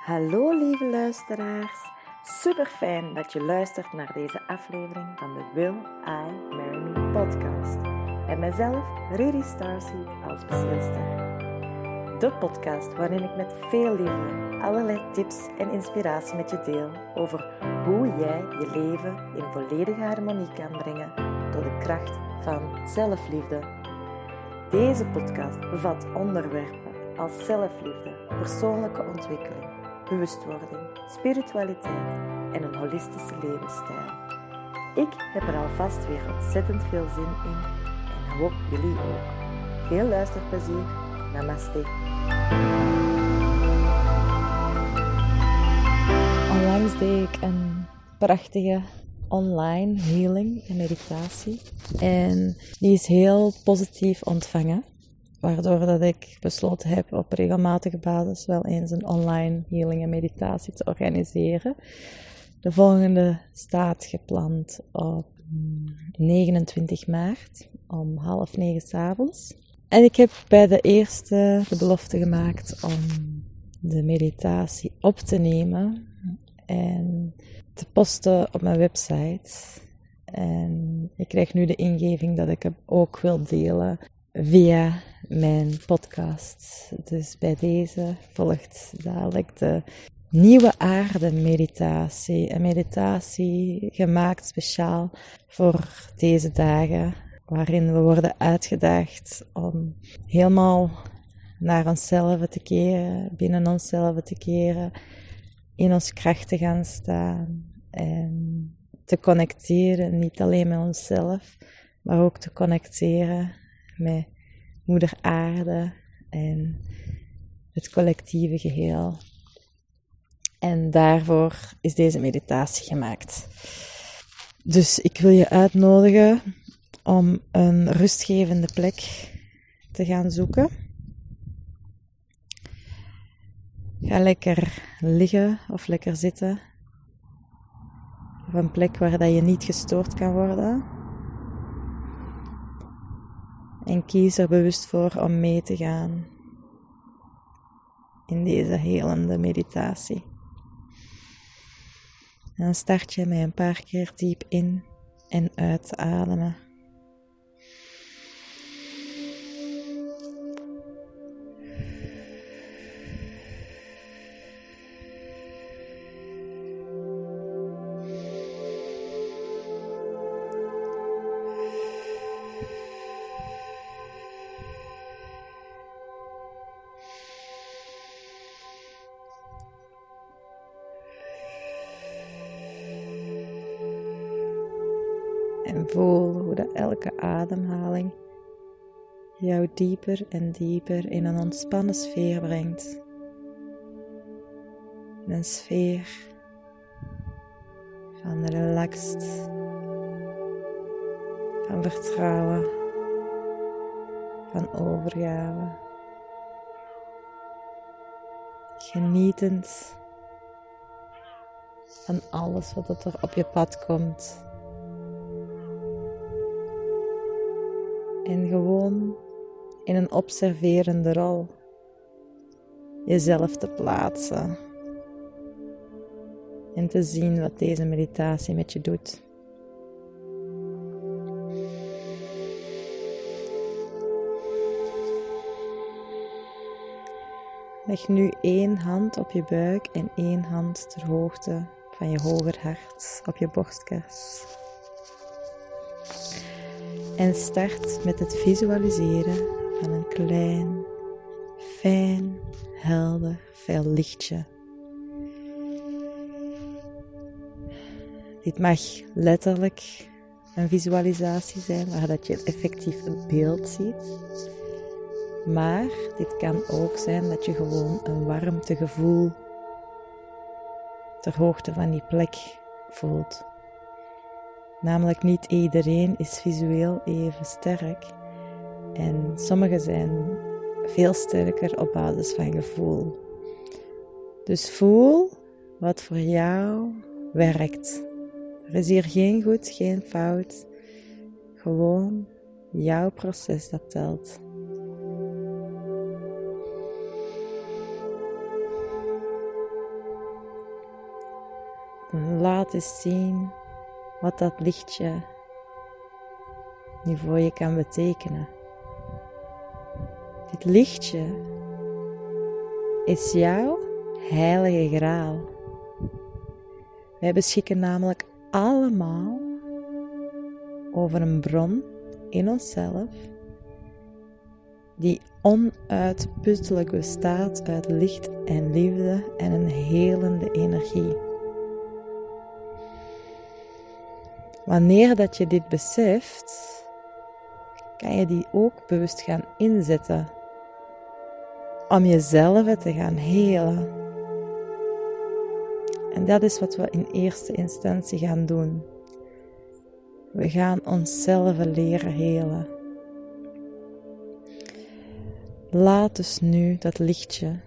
Hallo lieve luisteraars. Super fijn dat je luistert naar deze aflevering van de Will I Marry Me podcast. En mijzelf, Rudy Starseed, als bezielster. De podcast waarin ik met veel liefde allerlei tips en inspiratie met je deel over hoe jij je leven in volledige harmonie kan brengen door de kracht van zelfliefde. Deze podcast bevat onderwerpen als zelfliefde, persoonlijke ontwikkeling, bewustwording, spiritualiteit en een holistische levensstijl. Ik heb er alvast weer ontzettend veel zin in en hoop jullie ook. Veel luisterplezier. Namaste. Onlangs deed ik een prachtige online healing en meditatie. En die is heel positief ontvangen. Waardoor dat ik besloten heb op regelmatige basis wel eens een online healing en meditatie te organiseren. De volgende staat gepland op 29 maart om half negen s avonds. En ik heb bij de eerste de belofte gemaakt om de meditatie op te nemen en te posten op mijn website. En ik krijg nu de ingeving dat ik hem ook wil delen via mijn podcast. Dus bij deze volgt dadelijk de nieuwe aarde meditatie. Een meditatie gemaakt speciaal voor deze dagen, waarin we worden uitgedaagd om helemaal naar onszelf te keren, binnen onszelf te keren, in ons kracht te gaan staan en te connecteren, niet alleen met onszelf, maar ook te connecteren met Moeder Aarde en het collectieve geheel. En daarvoor is deze meditatie gemaakt. Dus ik wil je uitnodigen om een rustgevende plek te gaan zoeken. Ga lekker liggen of lekker zitten. Op een plek waar dat je niet gestoord kan worden. En kies er bewust voor om mee te gaan in deze helende meditatie. Dan start je met een paar keer diep in en uit te ademen. En voel hoe dat elke ademhaling jou dieper en dieper in een ontspannen sfeer brengt. Een sfeer van relaxed, van vertrouwen, van overgave. Genietend van alles wat er op je pad komt. En gewoon in een observerende rol jezelf te plaatsen. En te zien wat deze meditatie met je doet. Leg nu één hand op je buik en één hand ter hoogte van je hoger hart op je borstkas. En start met het visualiseren van een klein, fijn, helder, fel lichtje. Dit mag letterlijk een visualisatie zijn waar dat je effectief een beeld ziet. Maar dit kan ook zijn dat je gewoon een warmtegevoel ter hoogte van die plek voelt. Namelijk niet iedereen is visueel even sterk. En sommigen zijn veel sterker op basis van gevoel. Dus voel wat voor jou werkt. Er is hier geen goed, geen fout. Gewoon jouw proces dat telt. laat eens zien wat dat lichtje nu voor je kan betekenen. Dit lichtje is jouw heilige graal. Wij beschikken namelijk allemaal over een bron in onszelf die onuitputtelijk bestaat uit licht en liefde en een helende energie. Wanneer dat je dit beseft, kan je die ook bewust gaan inzetten om jezelf te gaan helen. En dat is wat we in eerste instantie gaan doen. We gaan onszelf leren helen. Laat dus nu dat lichtje,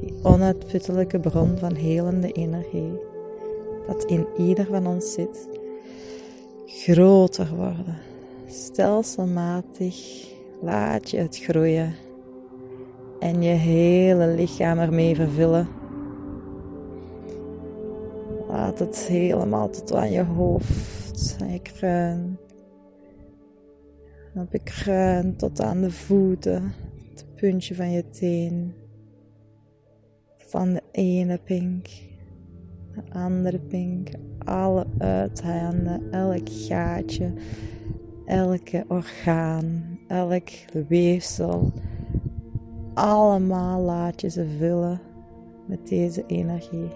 die onuitputtelijke bron van helende energie, dat in ieder van ons zit, groter worden. Stelselmatig laat je het groeien en je hele lichaam ermee vervullen. Laat het helemaal tot aan je hoofd, aan je kruin. Op je kruin tot aan de voeten, het puntje van je teen. Van de ene pink, andere pink, alle uithanden, elk gaatje, elke orgaan, elk weefsel. Allemaal laat je ze vullen met deze energie.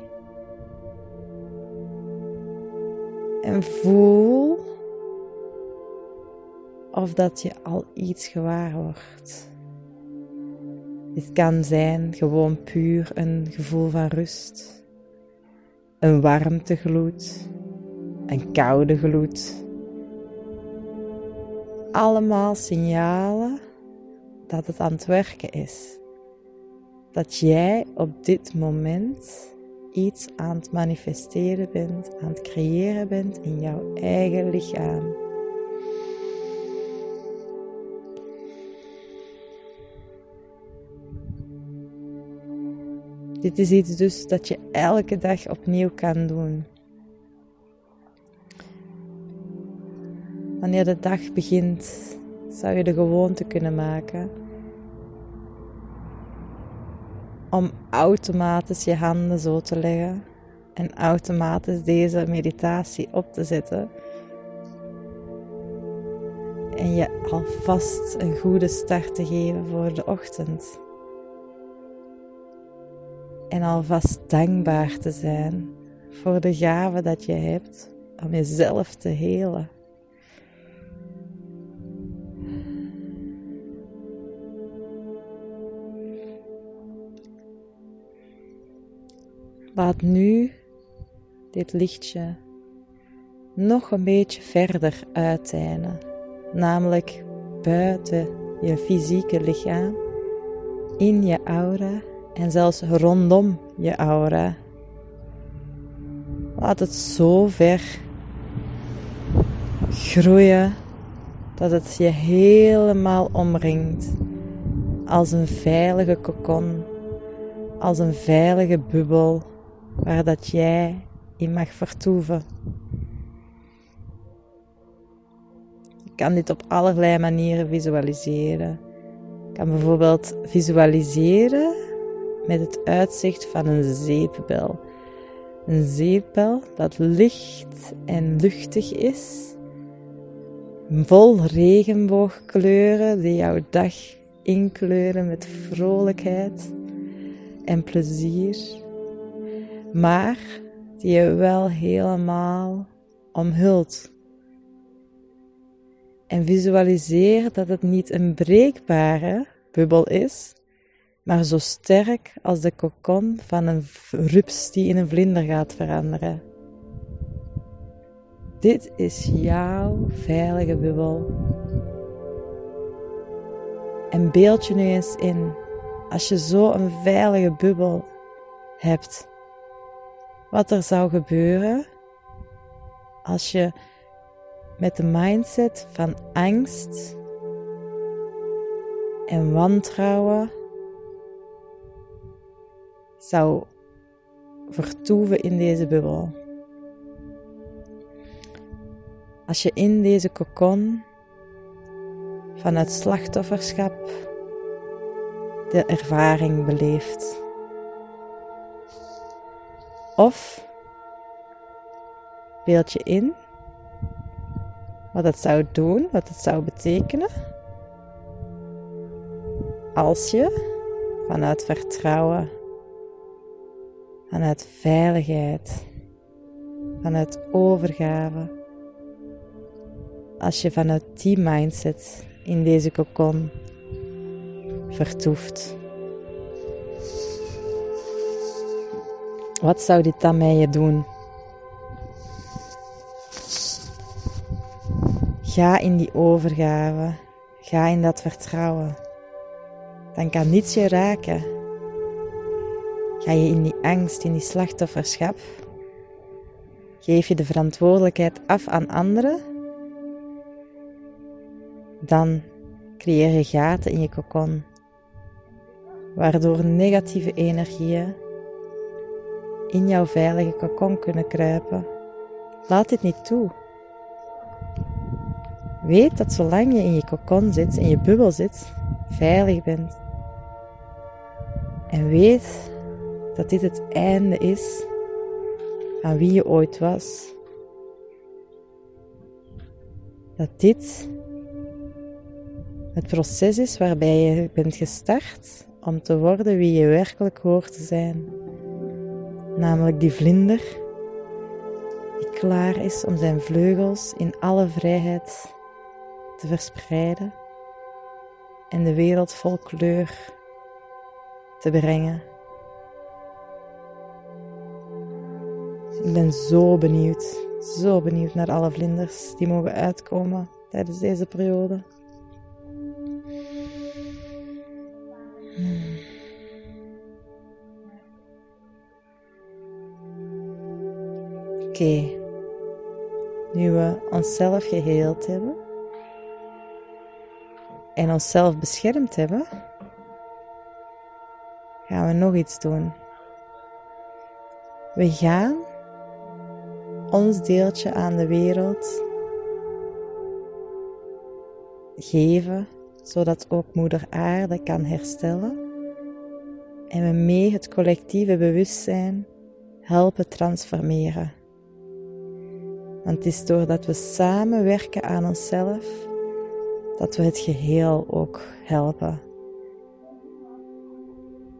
En voel of dat je al iets gewaar wordt. Dit kan zijn gewoon puur een gevoel van rust, een warmtegloed, een koude gloed. Allemaal signalen dat het aan het werken is. Dat jij op dit moment iets aan het manifesteren bent, aan het creëren bent in jouw eigen lichaam. Dit is iets dus dat je elke dag opnieuw kan doen. Wanneer de dag begint, zou je de gewoonte kunnen maken om automatisch je handen zo te leggen en automatisch deze meditatie op te zetten. En je alvast een goede start te geven voor de ochtend. En alvast dankbaar te zijn voor de gave dat je hebt om jezelf te helen. Laat nu dit lichtje nog een beetje verder uiteinden, namelijk buiten je fysieke lichaam, in je aura en zelfs rondom je aura. Laat het zo ver groeien dat het je helemaal omringt als een veilige kokon, als een veilige bubbel waar dat jij in mag vertoeven. Je kan dit op allerlei manieren visualiseren. Je kan bijvoorbeeld visualiseren met het uitzicht van een zeepbel. Een zeepbel dat licht en luchtig is, vol regenboogkleuren die jouw dag inkleuren met vrolijkheid en plezier maar die je wel helemaal omhult. En visualiseer dat het niet een breekbare bubbel is, maar zo sterk als de kokon van een rups die in een vlinder gaat veranderen. Dit is jouw veilige bubbel. En beeld je nu eens in, als je zo een veilige bubbel hebt, wat er zou gebeuren als je met de mindset van angst en wantrouwen zou vertoeven in deze bubbel. Als je in deze kokon vanuit slachtofferschap de ervaring beleeft. Of beeld je in wat het zou doen, wat het zou betekenen als je vanuit vertrouwen, vanuit veiligheid, vanuit overgave. Als je vanuit die mindset in deze kokon vertoeft. Wat zou dit dan met je doen? Ga in die overgave. Ga in dat vertrouwen. Dan kan niets je raken. Ga je in die angst, in die slachtofferschap. Geef je de verantwoordelijkheid af aan anderen. Dan creëer je gaten in je kokon. Waardoor negatieve energieën in jouw veilige kokon kunnen kruipen. Laat dit niet toe. Weet dat zolang je in je kokon zit, in je bubbel zit, veilig bent. En weet dat dit het einde is van wie je ooit was. Dat dit het proces is waarbij je bent gestart om te worden wie je werkelijk hoort te zijn. Namelijk die vlinder die klaar is om zijn vleugels in alle vrijheid te verspreiden en de wereld vol kleur te brengen. Ik ben zo benieuwd, zo benieuwd naar alle vlinders die mogen uitkomen tijdens deze periode. Hmm. Oké, nu we onszelf geheeld hebben en onszelf beschermd hebben, gaan we nog iets doen. We gaan ons deeltje aan de wereld geven, zodat ook Moeder Aarde kan herstellen en we mee het collectieve bewustzijn helpen transformeren. Want het is doordat we samen werken aan onszelf dat we het geheel ook helpen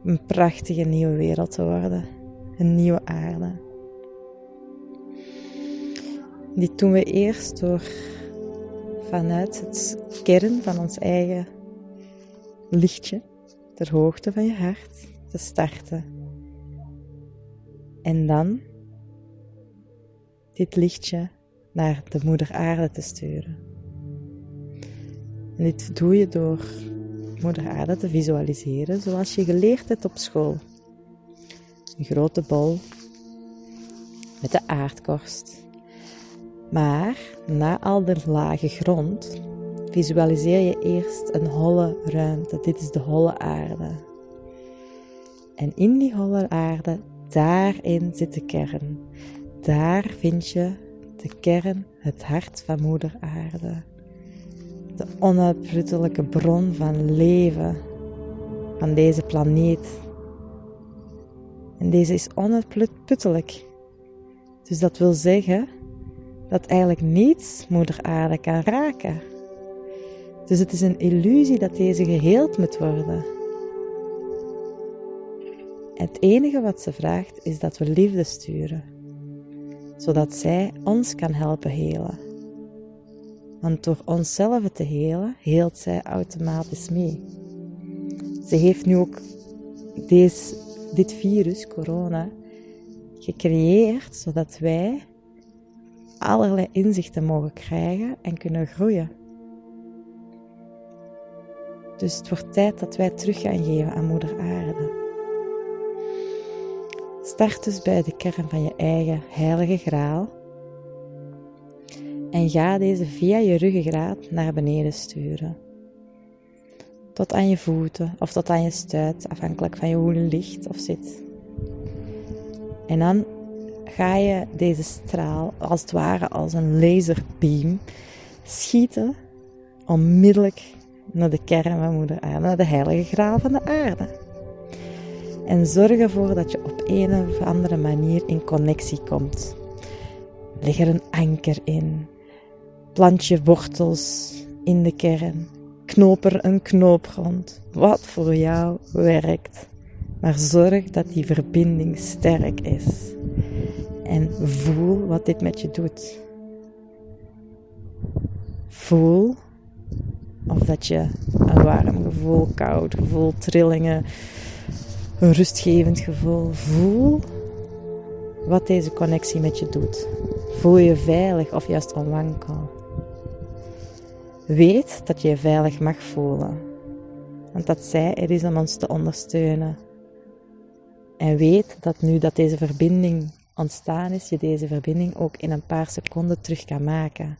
een prachtige nieuwe wereld te worden. Een nieuwe aarde. Dit doen we eerst door vanuit het kern van ons eigen lichtje, ter hoogte van je hart, te starten. En dan dit lichtje naar de moeder aarde te sturen. En dit doe je door moeder aarde te visualiseren zoals je geleerd hebt op school. Een grote bol met de aardkorst. Maar na al de lage grond visualiseer je eerst een holle ruimte. Dit is de holle aarde. En in die holle aarde, daarin zit de kern. Daar vind je de kern, het hart van moeder aarde de onuitputtelijke bron van leven van deze planeet. En deze is onuitputtelijk. Dus dat wil zeggen dat eigenlijk niets moeder aarde kan raken. Dus het is een illusie dat deze geheeld moet worden. Het enige wat ze vraagt is dat we liefde sturen, zodat zij ons kan helpen helen. Want door onszelf te helen, heelt zij automatisch mee. Ze heeft nu ook deze, dit virus, corona, gecreëerd zodat wij allerlei inzichten mogen krijgen en kunnen groeien. Dus het wordt tijd dat wij terug gaan geven aan Moeder Aarde. Start dus bij de kern van je eigen heilige graal en ga deze via je ruggengraat naar beneden sturen. Tot aan je voeten of tot aan je stuit, afhankelijk van je hoe ligt of zit. En dan ga je deze straal als het ware als een laserbeam schieten onmiddellijk naar de kern van moeder aarde, naar de heilige graal van de aarde. En zorg ervoor dat je op een of andere manier in connectie komt. Leg er een anker in. Plant je wortels in de kern. Knoop er een knoop rond. Wat voor jou werkt. Maar zorg dat die verbinding sterk is. En voel wat dit met je doet. Voel of dat je een warm gevoel, koud gevoel, trillingen, een rustgevend gevoel. Voel wat deze connectie met je doet. Voel je veilig of juist onwankel. Weet dat je je veilig mag voelen. Want dat zij er is om ons te ondersteunen. En weet dat nu dat deze verbinding ontstaan is, je deze verbinding ook in een paar seconden terug kan maken.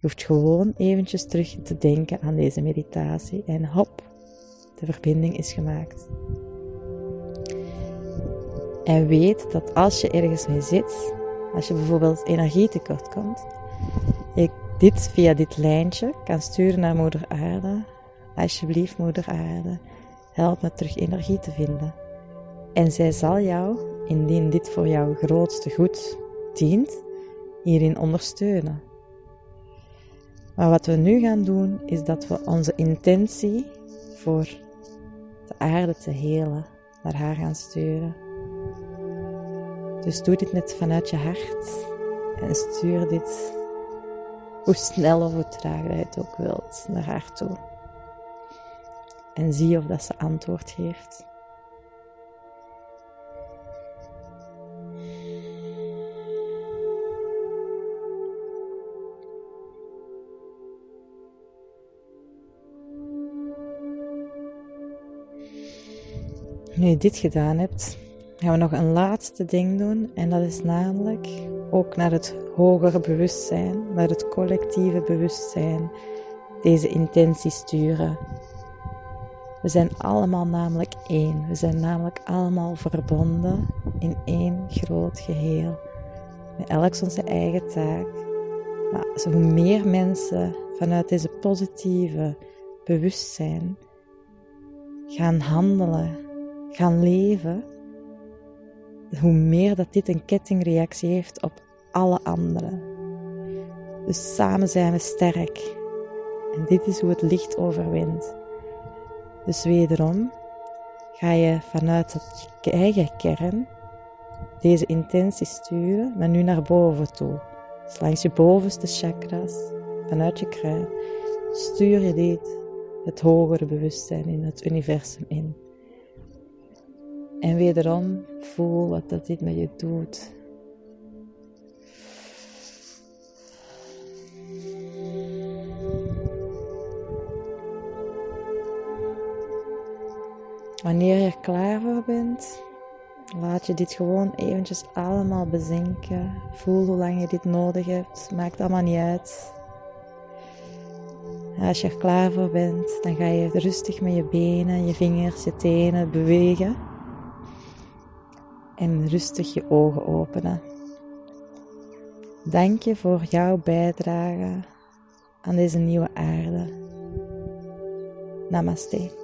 Je hoeft gewoon eventjes terug te denken aan deze meditatie en hop, de verbinding is gemaakt. En weet dat als je ergens mee zit, als je bijvoorbeeld energietekort komt, je dit via dit lijntje kan sturen naar Moeder Aarde. Alsjeblieft, Moeder Aarde, help me terug energie te vinden. En zij zal jou, indien dit voor jouw grootste goed dient, hierin ondersteunen. Maar wat we nu gaan doen, is dat we onze intentie voor de aarde te helen naar haar gaan sturen. Dus doe dit net vanuit je hart en stuur dit hoe snel of hoe traag je het ook wilt naar haar toe. En zie of dat ze antwoord geeft. Nu je dit gedaan hebt, gaan we nog een laatste ding doen. En dat is namelijk ook naar het hogere bewustzijn, naar het collectieve bewustzijn, deze intentie sturen. We zijn allemaal namelijk één. We zijn namelijk allemaal verbonden in één groot geheel. Met elk onze eigen taak. Maar hoe meer mensen vanuit deze positieve bewustzijn gaan handelen, gaan leven, hoe meer dat dit een kettingreactie heeft op alle anderen. Dus samen zijn we sterk. En dit is hoe het licht overwint. Dus wederom ga je vanuit je eigen kern deze intentie sturen, maar nu naar boven toe. Dus langs je bovenste chakras, vanuit je kruin, stuur je dit, het hogere bewustzijn in het universum in. En wederom voel wat dat dit met je doet. Wanneer je er klaar voor bent, laat je dit gewoon eventjes allemaal bezinken. Voel hoe lang je dit nodig hebt. Maakt allemaal niet uit. Als je er klaar voor bent, dan ga je rustig met je benen, je vingers, je tenen bewegen en rustig je ogen openen. Dank je voor jouw bijdrage aan deze nieuwe aarde. Namaste.